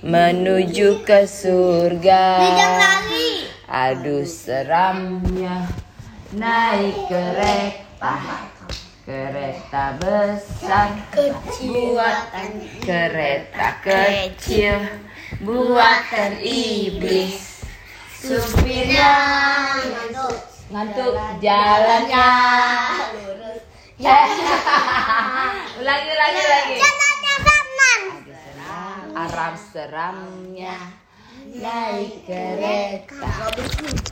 menuju ke surga. Aduh seramnya naik kereta. Kereta besar buatan kereta kecil buatan iblis. Supirnya ngantuk. Jalannya. Ya ulangi ulangi ulangi. Jalannya Batman. Aram seramnya. Naik kereta.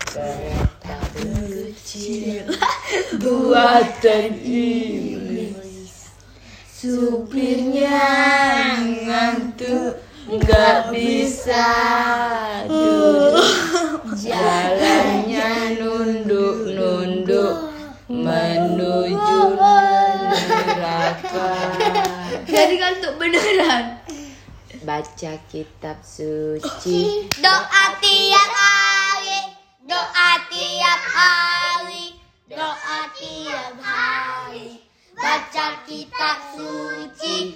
Kereta kecil buatan iblis. Supirnya ngantuk nggak bisa duduk. Jalannya nunduk nunduk menuju neraka. Jadi ngantuk beneran. Baca kitab suci Doa tiap hari, doa tiap hari, doa tiap hari. Baca kitab suci,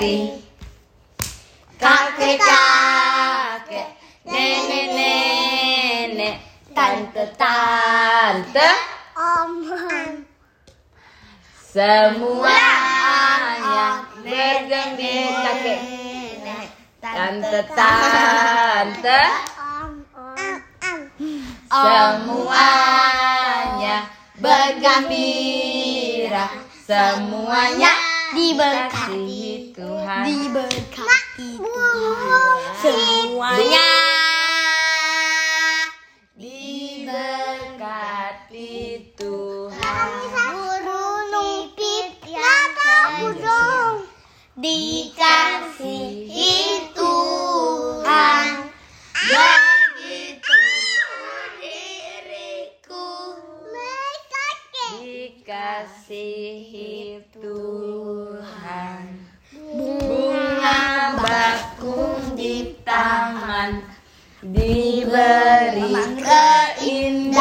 diberkati kakek kakek nenek nenek tante tante semuanya bergembira kakek. Tante tante semuanya bergembira semuanya diberkati Tuhan. Diberkati Tuhan semuanya. Diberkati Tuhan. Burung pipit burung. dikasihi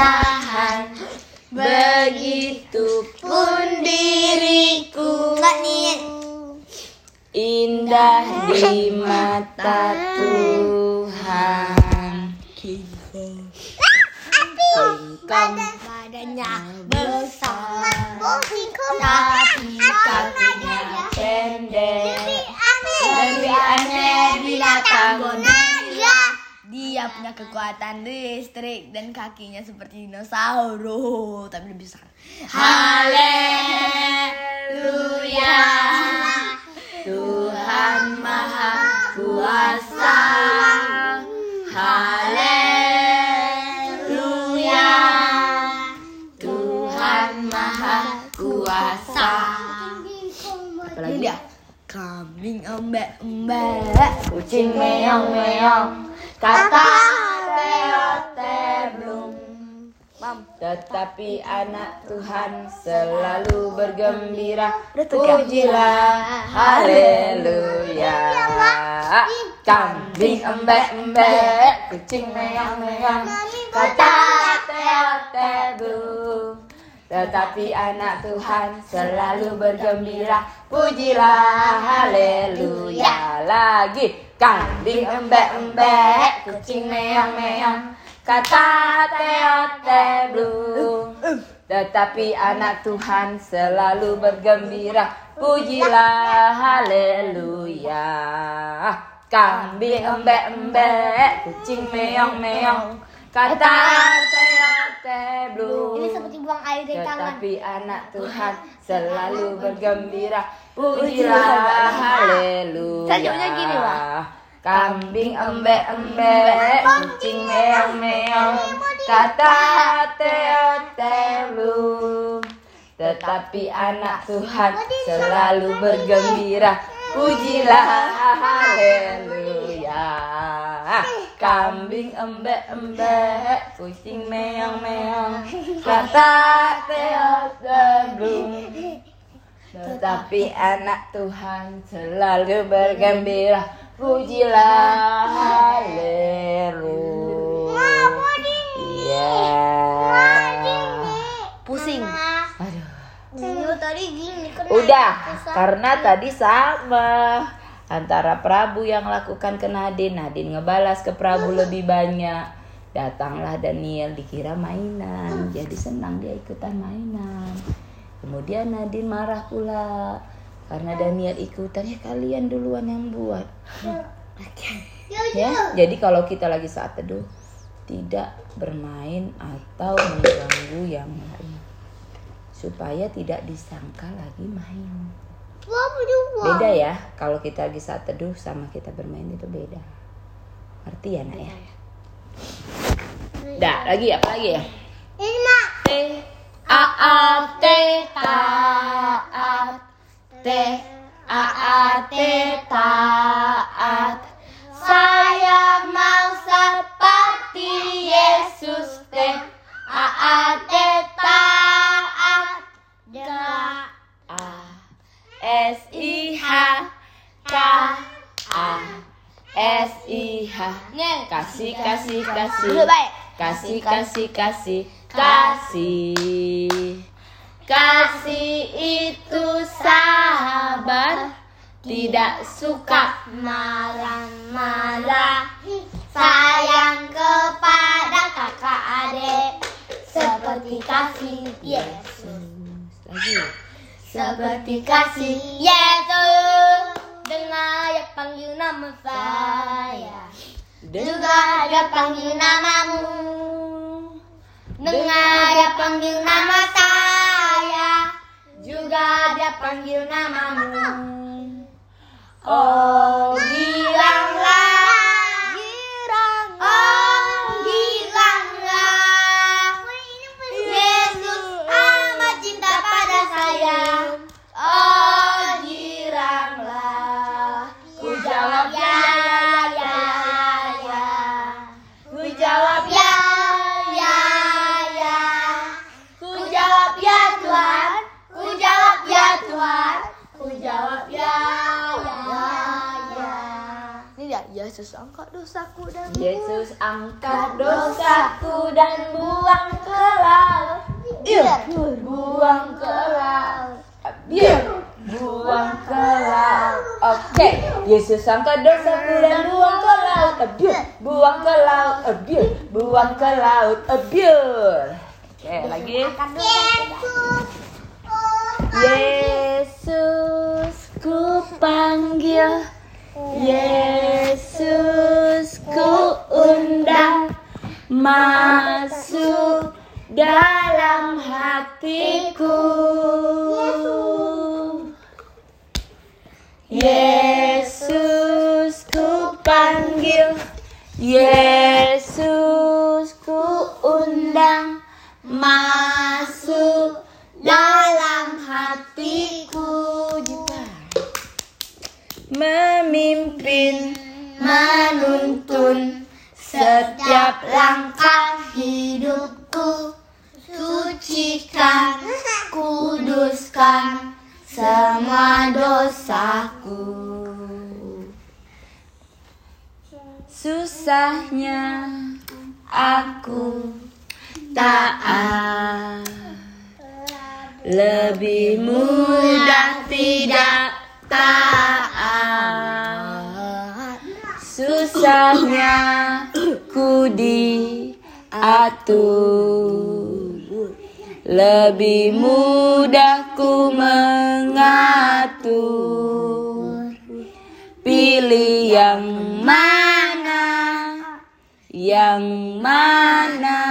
keindahan begitupun diriku. Indah di mata Tuhan. Kingkong badannya besar tapi kakinya pendek. Lebih aneh binatang dia punya kekuatan listrik dan kakinya seperti dinosaurus. Tapi lebih besar. Haleluya. Tuhan Maha Kuasa. Haleluya. Tuhan Maha Kuasa. Apalagi? Dia. Kambing embek embek Kucing meong meong Kata teote Tetapi anak Tuhan selalu bergembira. Pujilah. Haleluya. Kambing embek-embek Kucing meong-meong. Kata teote tetapi anak Tuhan selalu bergembira. Pujilah haleluya. Lagi kambing embek-embek Kucing meong-meong. Kata teote belum Tetapi anak Tuhan selalu bergembira. Pujilah haleluya. Kambing embek-embek Kucing meong-meong. Kata teote belum. Ini seperti buang air dari tangan. Tetapi anak Tuhan selalu bergembira. Pujilah. Haleluya. Sajuknya gini, Wak. Kambing embek embek, kucing meong meong, kata teo telu. Tetapi anak Tuhan selalu bergembira, pujilah. Haleluya. Kambing embek embek, kucing meong meong, kata teo telu. Tetapi anak Tuhan selalu bergembira Pujilah haleluya Pusing. Aduh. Tadi gini Udah, karena tadi sama Antara Prabu yang lakukan ke Nadine Nadine ngebalas ke Prabu lebih banyak. Datanglah Daniel dikira mainan. Jadi senang dia ikutan mainan. Kemudian Nadine marah pula. Karena Daniel ikutan Ya kalian duluan yang buat. Ya jadi kalau kita lagi saat teduh tidak bermain atau mengganggu yang lain. Supaya tidak disangka lagi main. Beda ya kalau kita lagi saat teduh sama kita bermain itu beda ngerti ya nak ya Dah lagi apa lagi ya Ini mak. T A A T taat T A A T taat saya mau seperti Yesus T A A T Da. A S I H K A S I H kasih kasih kasih. kasih. Kasih kasih kasih kasih. Itu sabar. Tidak suka Marah-marah. Sayang kepada kakak adik. Seperti kasih Yesus. lagi Seperti kasih Yesus. Dengar dia panggil nama saya. Juga dia panggil namamu. Dengar dia panggil nama saya. Juga dia panggil namamu. oh Yesus angkat dosaku dan Yesus angkat dosaku dan buang ke laut Biar. Buang ke laut biar. Buang ke laut oke. Yesus angkat dosaku dan buang ke laut biar. Buang ke laut biar. Buang ke laut biar. Oke lagi. Yesus. Yesus ku panggil Yesus ku undang masuk dalam hatiku. Yesus ku panggil. Yesus ku undang masuk dalam hatiku memimpin menuntun setiap langkah hidupku. Sucikan kuduskan semua dosaku. Susahnya aku taat lebih mudah tidak taat diatur lebih mudah ku mengatur pilih yang mana? Yang mana?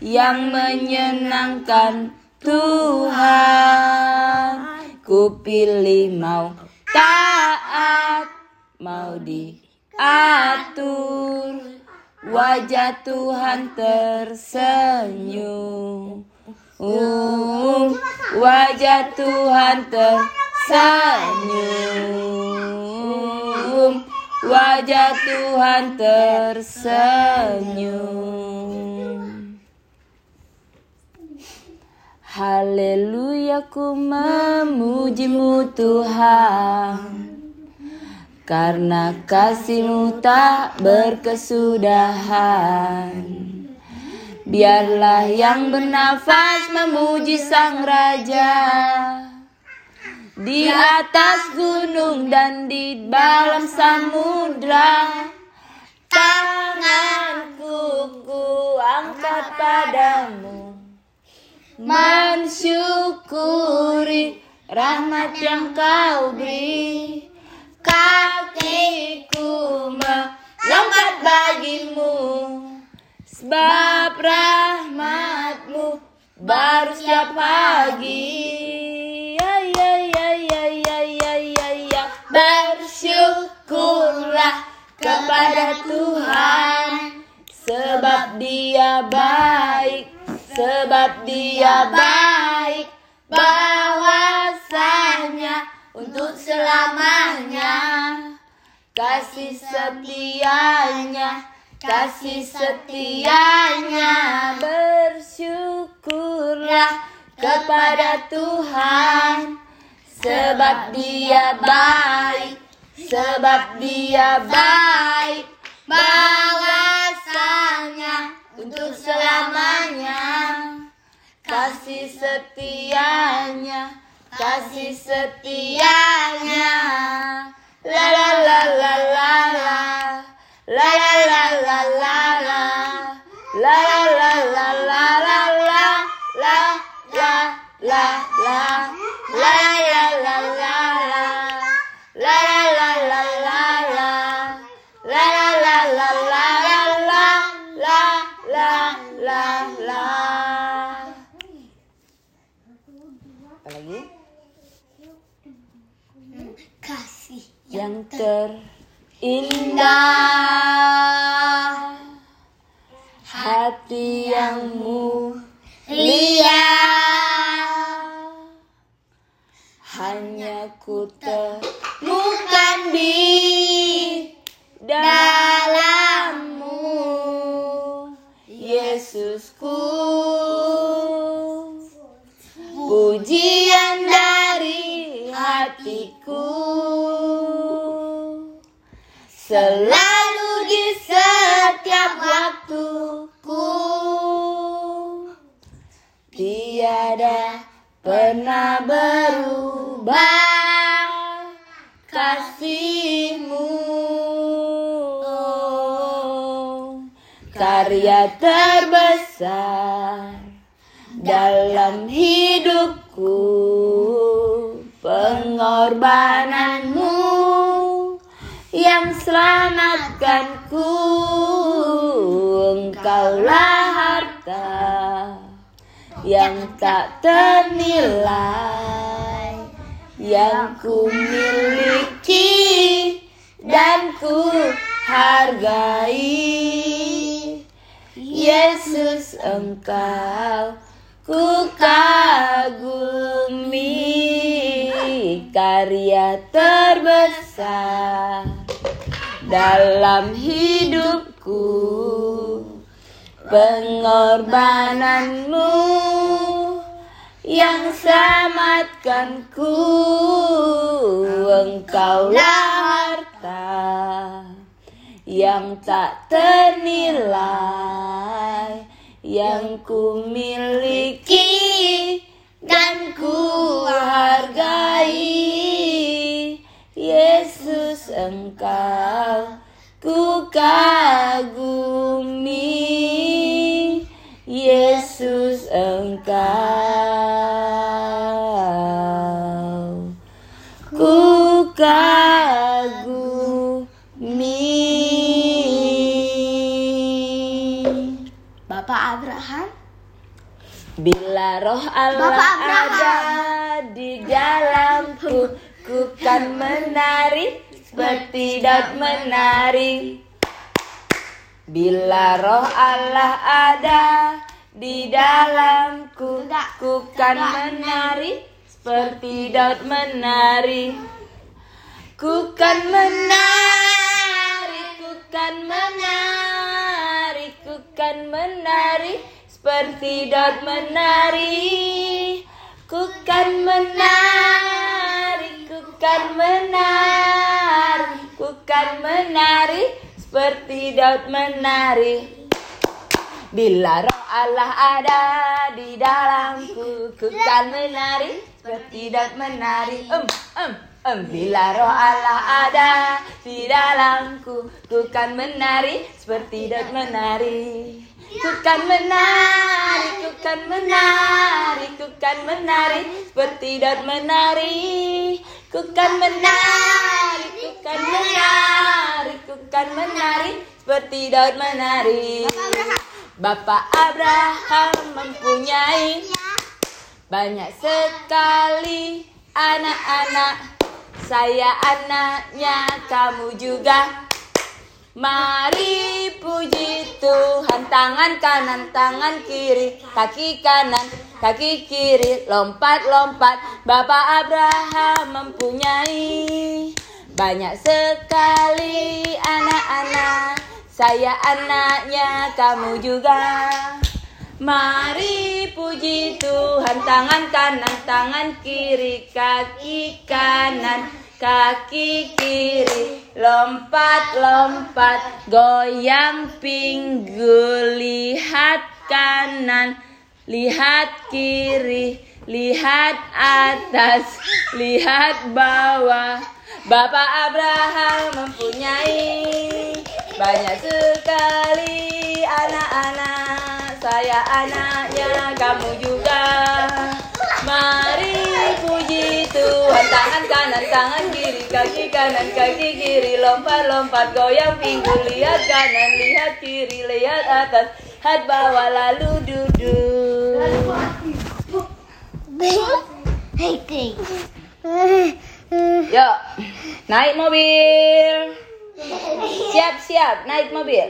Yang menyenangkan Tuhan. Ku pilih mau taat mau di atur Wajah Tuhan tersenyum. Um, wajah Tuhan tersenyum. Wajah Tuhan tersenyum. Haleluya ku memujimu Tuhan Karena kasihmu tak berkesudahan. Biarlah yang bernafas memuji sang raja. Di atas gunung dan di dalam samudra Tanganku ku angkat padamu. Mensyukuri rahmat yang kau beri Kakiku melompat bagimu. Sebab rahmatmu baru setiap pagi. Ya, ya, ya, ya, ya, ya, ya, ya. Bersyukurlah kepada Tuhan. Sebab dia baik Sebab dia baik. Bahwasanya untuk selamanya. Kasih setianya. Kasih setianya. Bersyukurlah kepada Tuhan. Sebab dia baik. Sebab dia baik. Bahwasanya untuk selamanya. Kasih setianya kasih setianya. La la la la la terindah. Hati yang selalu di setiap waktuku. Tiada pernah berubah kasihmu. Karya terbesar dalam hidupku. Pengorbananmu yang selamatkanku engkaulah harta yang tak ternilai yang ku miliki dan ku hargai. Yesus engkau ku kagumi karya terbesar dalam hidupku. Pengorbananmu yang selamatkanku engkaulah harta yang tak ternilai yang ku miliki engkau ku kagumi. Yesus engkau. Ku kagumi. Bapak Abraham? Bila roh Allah ada di dalamku Ku kan menari seperti daun menari. Bila roh Allah ada di dalamku, ku kan menari seperti daun menari. Ku kan menari, ku kan menari, ku kan menari seperti daun menari. Ku kan menari, kan menari, ku kan menari seperti daun menari. Bila roh Allah ada di dalamku, ku kan menari seperti daun menari. Em, em. Bila roh Allah ada di dalamku, ku kan menari seperti daun menari. Ku kan menari, ku kan menari, ku kan menari seperti daun menari. Ku kan menari, ku kan menari, ku kan menari seperti daun menari. Bapak Abraham mempunyai banyak sekali anak-anak. Saya anaknya, kamu juga. Mari puji Tuhan Tangan kanan, tangan kiri Kaki kanan, kaki kiri Lompat-lompat. Bapak Abraham mempunyai Banyak sekali anak-anak. Saya anaknya, kamu juga. Mari puji Tuhan Tangan kanan, tangan kiri Kaki kanan, kaki kiri lompat lompat. Goyang pinggul lihat kanan lihat kiri lihat atas lihat bawah. Bapak Abraham mempunyai banyak sekali anak-anak. Saya anaknya kamu juga. Mari puji Tuhan. Tangan kanan, tangan kiri Kaki kanan, kaki kiri. Lompat-lompat goyang pinggul. Lihat kanan, lihat kiri Lihat atas, lihat bawah Lalu duduk Yuk, naik mobil. Siap-siap, naik mobil.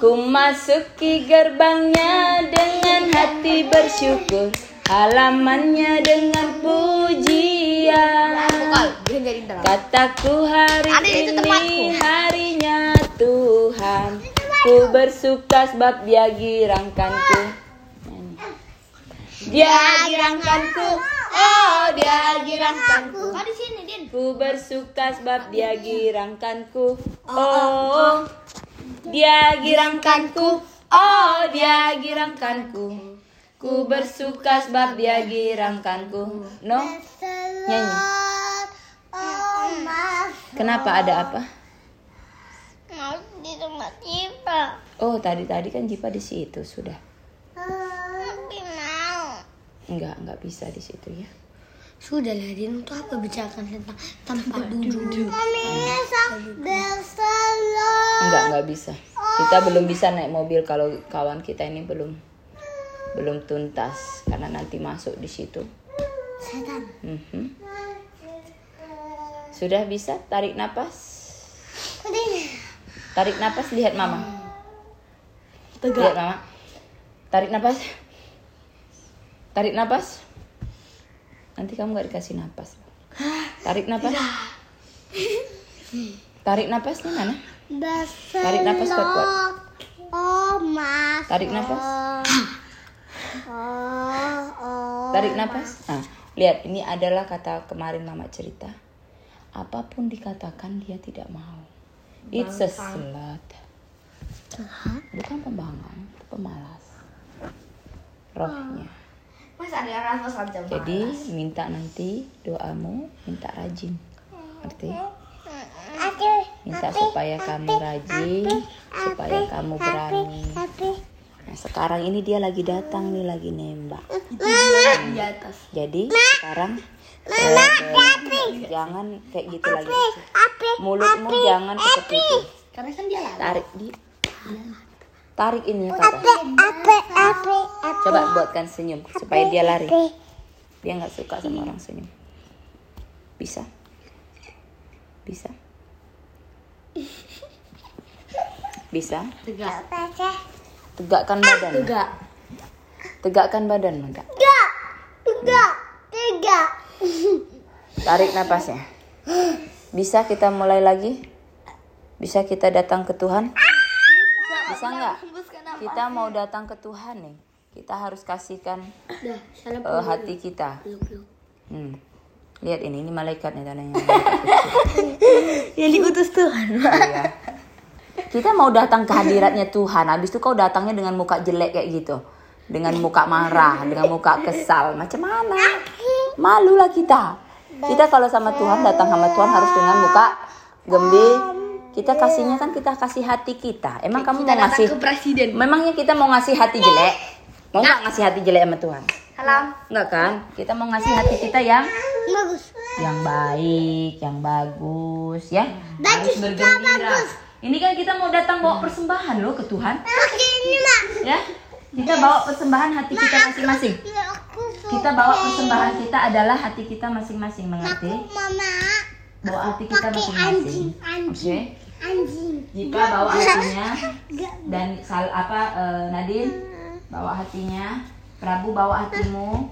Ku masuki gerbangnya dengan hati bersyukur. Halamannya dengan pujian. Kataku hari ini harinya Tuhan. Ku bersuka sebab dia girangkanku. Dia girangkanku Oh dia girangkanku di sini, Din. Ku bersuka sebab dia girangkanku Oh dia girangkanku Oh dia girangkanku Ku. Bersuka sebab dia girangkanku No? Nyanyi. Kenapa ada apa? Mau di tempat Jipa. Oh tadi-tadi kan Jipa di situ sudah. Tapi mau. Enggak, enggak bisa di situ ya Sudah lah, Din. Untuk apa bicarakan tentang tempat duduk? Bersalah. Enggak, enggak bisa Kita belum bisa naik mobil kalau kawan kita ini belum belum tuntas karena nanti masuk di situ. Setan. Mhm. Sudah bisa tarik napas? Tarik napas lihat mama. Lihat mama. Tarik napas. Tarik napas. Nanti kamu gak dikasih napas. Tarik napas. Tarik napasnya mana? Tarik napas kuat-kuat. Oh, mas. Tarik napas. Oh, oh. Tarik napas. Nah, lihat ini adalah kata kemarin mama cerita. Apa pun dikatakan dia tidak mau. It's a slut. Bukan pembangkang, itu pemalas. Rohnya. Mas ada rasa. Jadi minta nanti doamu minta rajin. Ngerti? Minta supaya kamu rajin, supaya kamu berani. Tapi, Nah, sekarang ini dia lagi datang nih lagi nembak. di atas. Jadi sekarang eh, jangan kayak gitu lagi. Mulutmu jangan seperti itu. Karena kan dia lari. Tarik di tarik ini ya kakak. apa, apa, apa. Coba buatkan senyum supaya dia lari. Dia nggak suka sama orang senyum. Bisa? Bisa? Bisa? Tegak. Tegakkan badan. Tegak. Tegakkan badan, Mega. Tiga. Tiga. Tiga. Tarik napasnya. Bisa kita mulai lagi? Bisa kita datang ke Tuhan? Bisa nggak? Kita mau datang ke Tuhan nih. Kita harus kasihkan eh, hati kita. Hmm. Lihat ini, ini malaikat nih tandanya. Yang diutus Tuhan. Iya. Kita mau datang ke hadiratnya Tuhan. Habis itu kau datangnya dengan muka jelek kayak gitu. Dengan muka marah, dengan muka kesal. Macam mana? Malulah kita. Kita kalau sama Tuhan, datang sama Tuhan harus dengan muka gembira. Kita kasihnya kan kita kasih hati kita. Emang kamu Kita mau datang ngasih ke presiden. Memangnya kita mau ngasih hati jelek? Mau nggak ngasih hati jelek sama Tuhan? Salam. Enggak kan? Kita mau ngasih hati kita yang Bagus. yang baik, yang bagus ya. Bagus, Harus bergembira. Ini kan kita mau datang bawa persembahan loh ke Tuhan, Pakai ini, Mak. ya. Kita bawa persembahan hati kita masing-masing. Ya, Kita bawa persembahan kita adalah hati kita masing-masing, mengerti? Mama. Bawa hati kita masing-masing. anjing, anjing. Oke. Anjing. Jika bawa hatinya dan sal apa eh, Nadine bawa hatinya, Prabu bawa hatimu,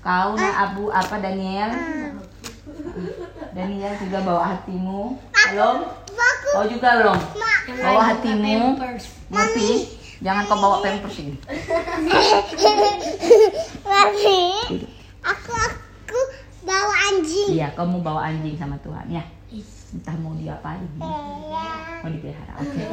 kau na Abu apa Daniel, Daniel juga bawa hatimu, belum? Kau juga belum? Bawa hatimu, Murti, jangan kau bawa pampers ini. Mami. Aku aku bawa anjing. Iya, kamu bawa anjing sama Tuhan ya. Entah mau diapain, mau dipelihara, oke?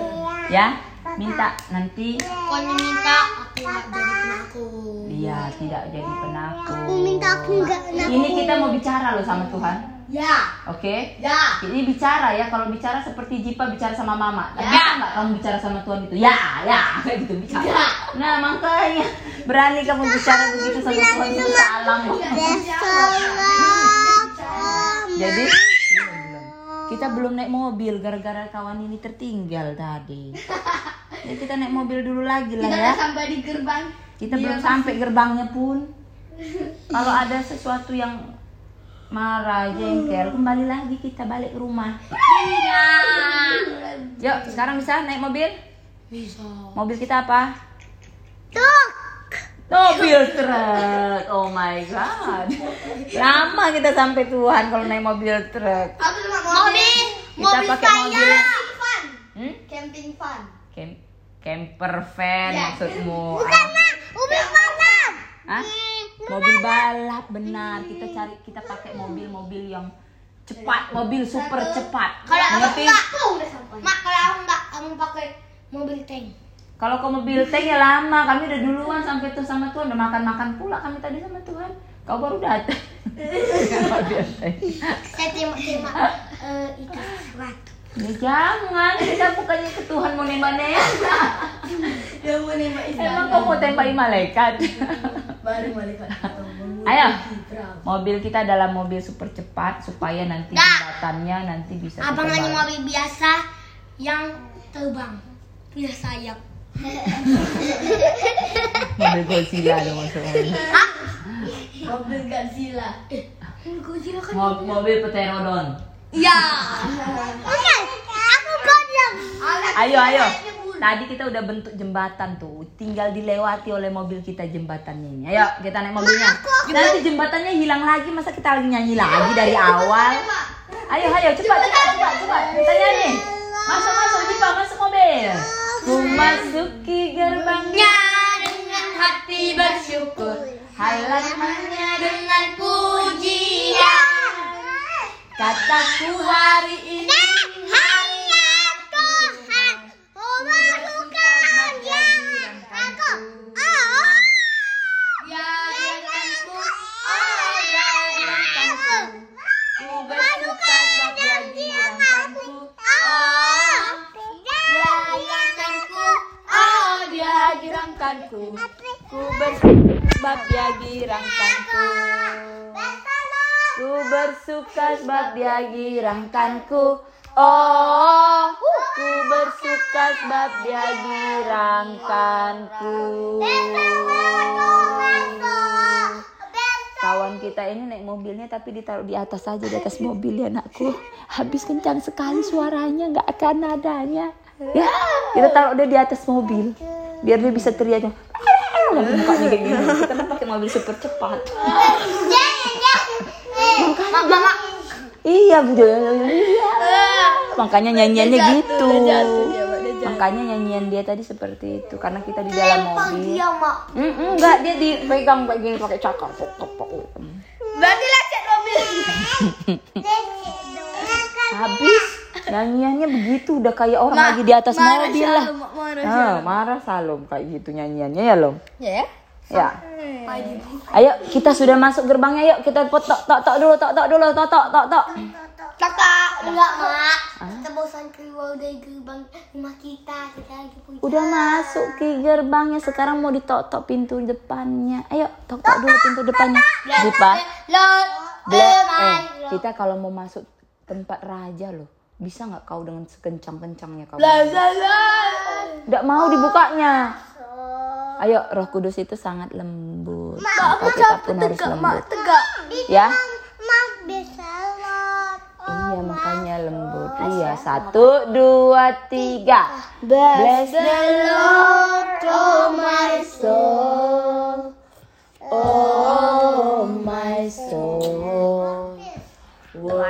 Ya, minta nanti Pokoknya minta aku nggak jadi penakut. dia tidak jadi penakut. Aku minta aku nggak nak. Ini kita mau bicara loh sama Tuhan, Ya. oke? Ya. Ini bicara ya, kalau bicara seperti Jipa bicara sama Mama. Ya. Bisa nggak kamu bicara sama Tuhan gitu? Ya, ya, kayak gitu bicara. Ya. Nah makanya berani kamu bicara begitu sama Tuhan itu salam. Jadi kita belum naik mobil gara-gara kawan ini tertinggal tadi. Ya kita naik mobil dulu lagi lah Kita ya. udah sampai di gerbang. Kita belum sampai gerbangnya pun. Kalau ada sesuatu yang marah, jengkel, kembali lagi kita balik ke rumah. Tidak. Yuk, sekarang bisa naik mobil? Bisa. Mobil kita apa? Tuh. Mobil truk. Oh my god. Lama kita sampai Tuhan kalau naik mobil truk. Mobil. Kita pakai mobil. Fun. Hmm? Camping fun. Cam- camper van Ya. maksudmu. Bukan nak. Ubi mana? Hah? Mobil balap benar. Kita cari kita pakai mobil-mobil yang cepat, mobil super cepat. Kalau aku enggak, aku udah sampai. Mak, kalau aku enggak, kamu pakai mobil tank. Kalau kau mobil tank ya lama, kami udah duluan sampai tuh sama Tuhan, udah makan-makan pula kami tadi sama Tuhan. Kau baru datang. Tank. Saya tembak-tembak eh, ikan ratu. Ya jangan, kita bukannya ke Tuhan mau nembak-nembak. Yang mau nembak Emang kau mau tembaki malaikat? Baru malaikat Ayo, mobil kita adalah mobil super cepat supaya nanti jembatannya nanti bisa Abang kita hanya mobil biasa yang terbang. Punya sayap. Mobil Godzilla dong maksudnya. Mobil Godzilla. Eh, Godzilla kan. Mo- mobil Pterodon. Iya. Bukan. Ayo, ayo. Tadi kita udah bentuk jembatan tuh, tinggal dilewati oleh mobil kita jembatannya ini. Ayo, kita naik mobilnya. Nanti jembatannya hilang lagi, masa kita lagi nyanyi lagi dari awal? Ayo, ayo, cepat, cepat, cepat, cepat. Kita nyanyi. Masuk, masuk, Jipa, masuk mobil. Ku masuki gerbangnya dengan hati bersyukur. halamannya Dengan pujian. kataku hari ini Hanya girangkanku Ku bersuka dia girangkanku Ku bersuka sebab dia girangkanku Oh Ku bersuka sebab dia girangkanku Kawan kita ini naik mobilnya tapi ditaruh di atas aja di atas mobil ya anakku. Habis kencang sekali suaranya nggak akan nadanya. Ya, kita taruh dia di atas mobil biar dia bisa teriaknya. Mukanya kayak gini. Kita kan pakai mobil super cepat. Mama, Iya, betul. Iya. Makanya nyanyiannya gitu. Makanya nyanyian dia tadi seperti itu karena kita di dalam mobil. Dia mak. Mm, enggak, dia dipegang kayak gini pakai cakar. Berarti lecet mobil. Habis nyanyiannya begitu udah kayak orang lagi di atas marah mobil lah. Marah Ah, marah Salom kayak gitu nyanyiannya ya, Lom. Ya. Ya. Ayo kita sudah masuk gerbangnya yuk kita tok tok tok tok dulu tok tok dulu tok tok tok tok. Kakak. Enggak mak. Kita bosan keluar dari gerbang rumah kita. Kita lagi punya. Udah masuk ke gerbangnya sekarang mau ditok-tok pintu depannya. Ayo tok-tok dulu pintu depannya. Lord. Black. Eh, kita kalau mau masuk tempat raja loh, bisa nggak kau dengan sekencang-kencangnya kau? Nggak mau dibukanya. Ayo, Roh Kudus itu sangat lembut. Maka kita pun harus lembut. Tegak. Ya? Mak bisa Lord. Iya, makanya lembut. Iya, satu, dua, tiga. Bless the Lord, oh my soul. Oh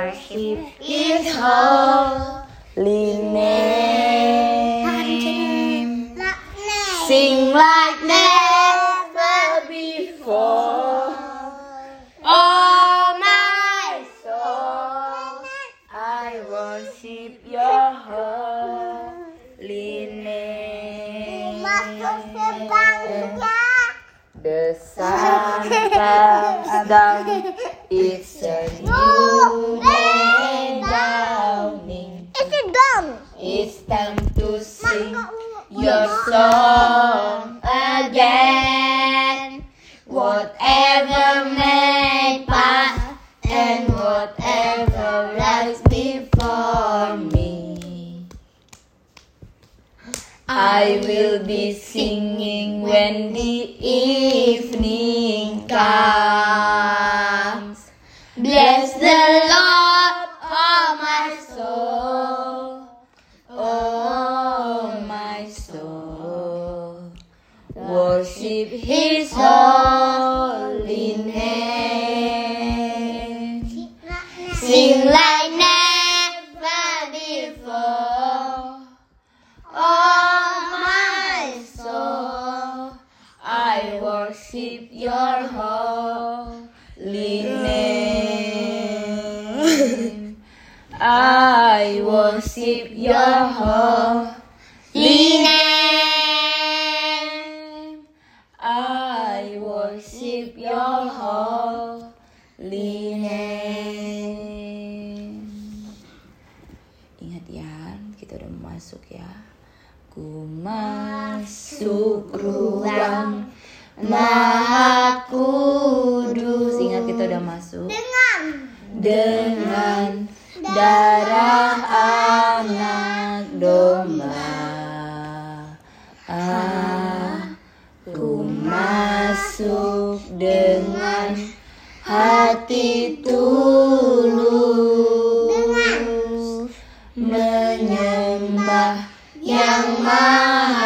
Worship His holy name. Sing like never before. Oh my soul, I worship your holy name. The sun comes down, it's a new day dawning. Itu dong. It's time to sing your song again. Whatever may pass and whatever lies before me. I will be singing when the evening comes. Holy name. I worship your holy name. Ingat ya, kita udah masuk ya. Ku masuk ruang Maha Kudus. Ingat kita udah masuk. Dengan yang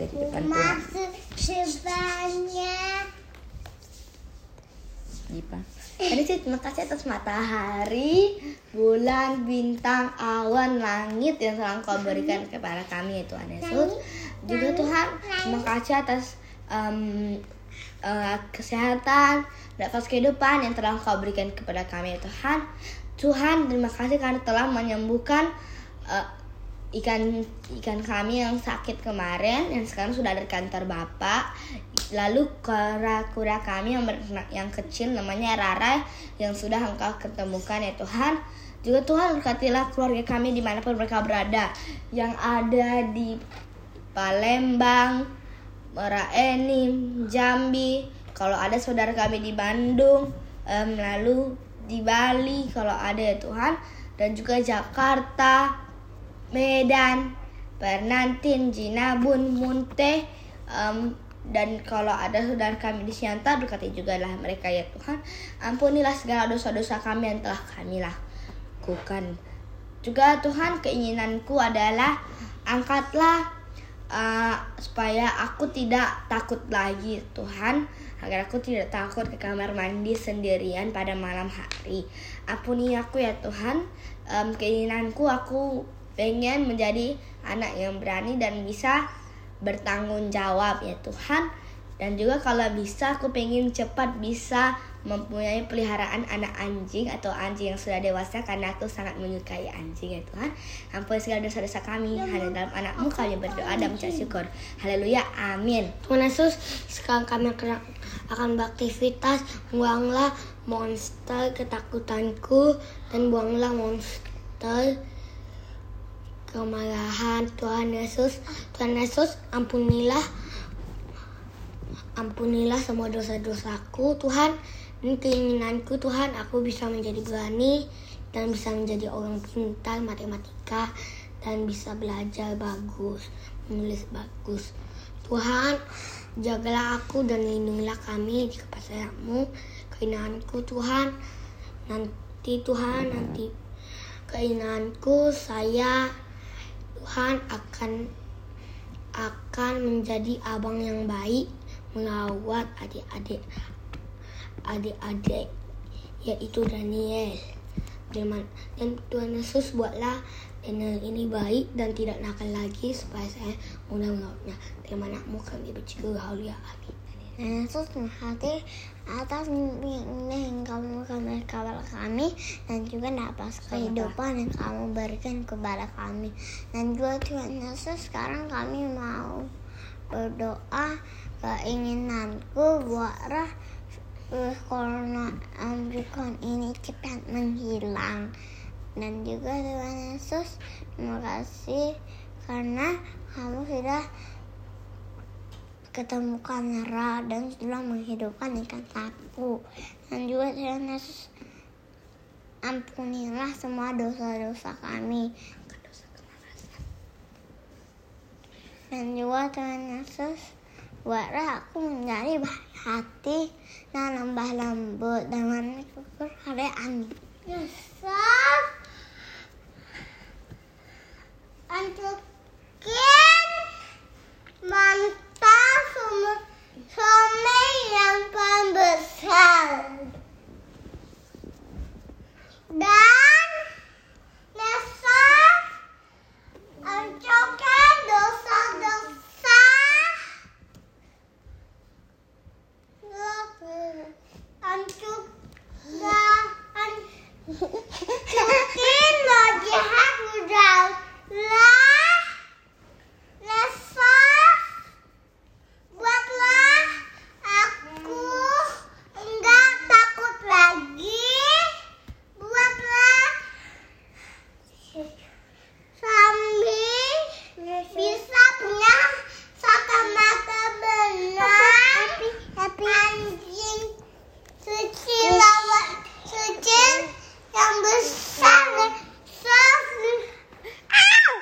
Dari depan. Masuk sebanyak. Ini sih terima kasih atas matahari, bulan, bintang, awan, langit yang telah Engkau berikan kepada kami ya Tuhan Yesus. Juga Tuhan, terima kasih atas em, eh, kesehatan, dan atas kehidupan yang telah Engkau berikan kepada kami ya Tuhan. Tuhan, terima kasih karena telah menyembuhkan eh, ikan ikan kami yang sakit kemarin yang sekarang sudah ada di kantor bapak. Lalu kura-kura kami yang ber- yang kecil namanya Rara yang sudah engkau ketemukan ya Tuhan. Juga Tuhan berkatilah keluarga kami di mana pun mereka berada. Yang ada di Palembang Meraeni Jambi. Kalau ada saudara kami di Bandung em, lalu di Bali kalau ada ya Tuhan. Dan juga Jakarta Medan, Bernantin, Jinabun, Munte, em, dan kalau ada saudara kami di Siantar, berkati juga lah mereka ya Tuhan. Ampunilah segala dosa-dosa kami yang telah kami lakukan. Juga Tuhan keinginanku adalah angkatlah eh, supaya aku tidak takut lagi Tuhan agar aku tidak takut ke kamar mandi sendirian pada malam hari. Ampuni aku ya Tuhan. Em, keinginanku aku pengen menjadi anak yang berani dan bisa bertanggung jawab ya Tuhan. Dan juga kalau bisa aku pengen cepat bisa mempunyai peliharaan anak anjing atau anjing yang sudah dewasa karena aku sangat menyukai anjing ya Tuhan. Ampuni segala dosa-dosa kami hanya dalam anakmu kami berdoa dan mengucap syukur. Haleluya. Amin. Tuhan Yesus, sekarang kami akan akan beraktivitas. Buanglah monster ketakutanku dan buanglah monster kemarahan Tuhan Yesus. Tuhan Yesus ampunilah. Ampunilah semua dosa-dosaku Tuhan. Dan keinginanku Tuhan. Aku bisa menjadi berani dan bisa menjadi orang pintar matematika dan bisa belajar bagus menulis bagus. Tuhan jagalah aku dan lindungilah kami di kepasayamu keinginanku Tuhan. Nanti Tuhan nanti keinginanku saya Tuhan akan akan menjadi abang yang baik merawat adik-adik adik-adik yaitu Daniel. Dan, dan Tuhan Yesus buatlah Daniel ini baik dan tidak nakal lagi supaya saya mudah merawatnya terima nakmu kami bersyukur. Haleluya. Amin. Yesus menghati atas mimpi yang kamu berikan kepada kami dan juga atas kehidupan yang kamu berikan kepada kami. Dan juga Tuhan Yesus sekarang kami mau berdoa keinginanku buatlah virus corona Omicron ini cepat menghilang. Dan juga Tuhan Yesus terima kasih karena kamu sudah ketemukan Ra dan sudah menghidupkan ikan sapu. Dan juga Tuhan Yesus ampunilah semua dosa-dosa kami. Dan juga Tuhan Yesus buatlah aku menjadi baik hati dan lembah lembut dan menikukur hari amin Yesus Antukin mantap semua some yang pembesar dan Yesus Antukin dosa-dosa Antuk Antukin jahat udah lah Yesus buatlah aku enggak takut lagi buatlah sambil bisa punya mata benar anjing suci lawan suci yang besar dan suci Au!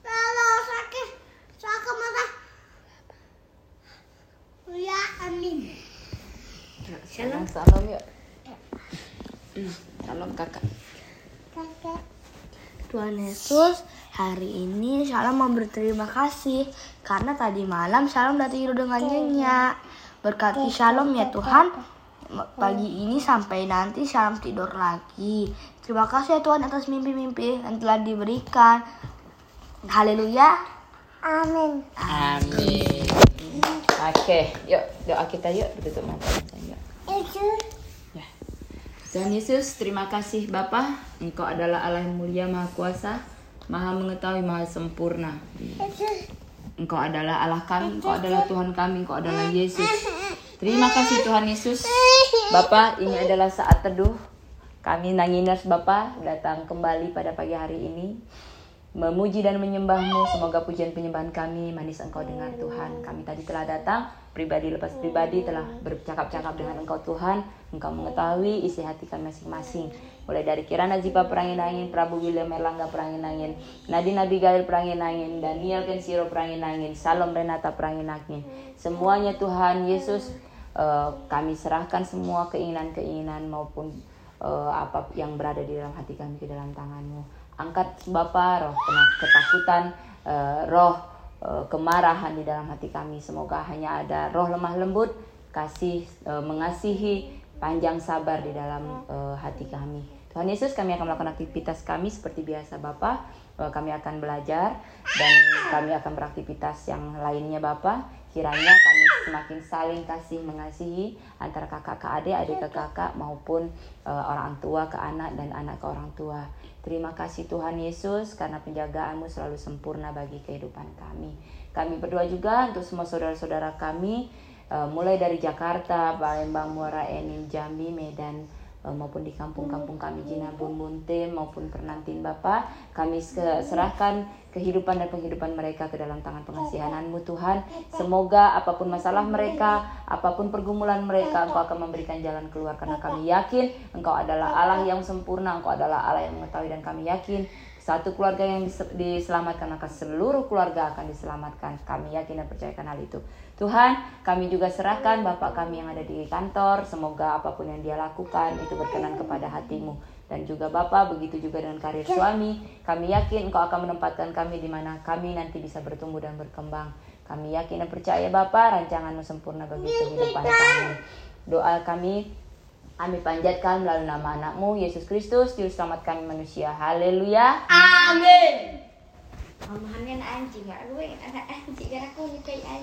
kalau sakit sakit mata ya amin Salam salam yuk. Hmm, Salam kakak. kakek Tuhan Yesus, hari ini Shalom mau berterima kasih karena tadi malam Shalom udah tidur dengan nyenyak. Berkati Shalom ya Tuhan. Pagi ini sampai nanti Shalom tidur lagi. Terima kasih ya Tuhan atas mimpi-mimpi yang telah diberikan. Haleluya. Amin. Amin. Oke, yuk doa kita yuk tutup mata kita yuk. Ya. Tuhan Yesus, terima kasih Bapa. Engkau adalah Allah yang mulia, Maha Kuasa, Maha mengetahui, Maha sempurna. Engkau adalah Allah kami, Engkau adalah Tuhan kami, Engkau adalah Yesus. Terima kasih Tuhan Yesus. Bapak, ini adalah saat teduh. Kami Nanginers Bapak datang kembali pada pagi hari ini memuji dan menyembahmu. Semoga pujian penyembahan kami manis engkau dengar Tuhan. Kami tadi telah datang, pribadi lepas pribadi telah bercakap-cakap dengan engkau Tuhan. Engkau mengetahui isi hati kami masing-masing. Mulai dari Kirana Zipa perangin angin, Prabu William Erlangga perangin angin, Nadine Abigail perangin angin, Daniel Kensiro perangin angin, Salom Renata perangin angin. Semuanya Tuhan Yesus eh, kami serahkan semua keinginan-keinginan maupun eh, apa yang berada di dalam hati kami ke dalam tanganmu angkat Bapa roh ketakutan, uh, roh uh, kemarahan di dalam hati kami. Semoga hanya ada roh lemah lembut, kasih uh, mengasihi, panjang sabar di dalam uh, hati kami. Tuhan Yesus, kami akan melakukan aktivitas kami seperti biasa Bapak. Uh, kami akan belajar dan kami akan beraktivitas yang lainnya Bapak. Kiranya kami semakin saling kasih mengasihi antara kakak ke adik, adik ke kakak maupun uh, orang tua ke anak dan anak ke orang tua. Terima kasih Tuhan Yesus karena penjagaanmu selalu sempurna bagi kehidupan kami. Kami berdoa juga untuk semua saudara-saudara kami uh, mulai dari Jakarta, Palembang, Muara Enim, Jambi, Medan, maupun di kampung-kampung kami Jinabun, Munte maupun Pernantin Bapak. Kami serahkan kehidupan dan penghidupan mereka ke dalam tangan pengasihananmu Tuhan. Semoga apa pun masalah mereka, apa pun pergumulan mereka, Engkau akan memberikan jalan keluar karena kami yakin Engkau adalah Allah yang sempurna, Engkau adalah Allah yang mengetahui dan kami yakin satu keluarga yang diselamatkan akan seluruh keluarga akan diselamatkan. Kami yakin dan percayakan hal itu. Tuhan, kami juga serahkan Bapak kami yang ada di kantor. Semoga apa pun yang dia lakukan itu berkenan kepada hatimu. Dan juga Bapak, begitu juga dengan karir suami. Kami yakin Engkau akan menempatkan kami di mana kami nanti bisa bertumbuh dan berkembang. Kami yakin dan percaya Bapak, rancanganmu sempurna bagi kehidupan kami. Doa kami kami panjatkan melalui nama anakmu, Yesus Kristus, Juru Selamat kami manusia. Haleluya. Amin. Mamahannya anjing, aku anak anjing, karena aku nyukai anjing.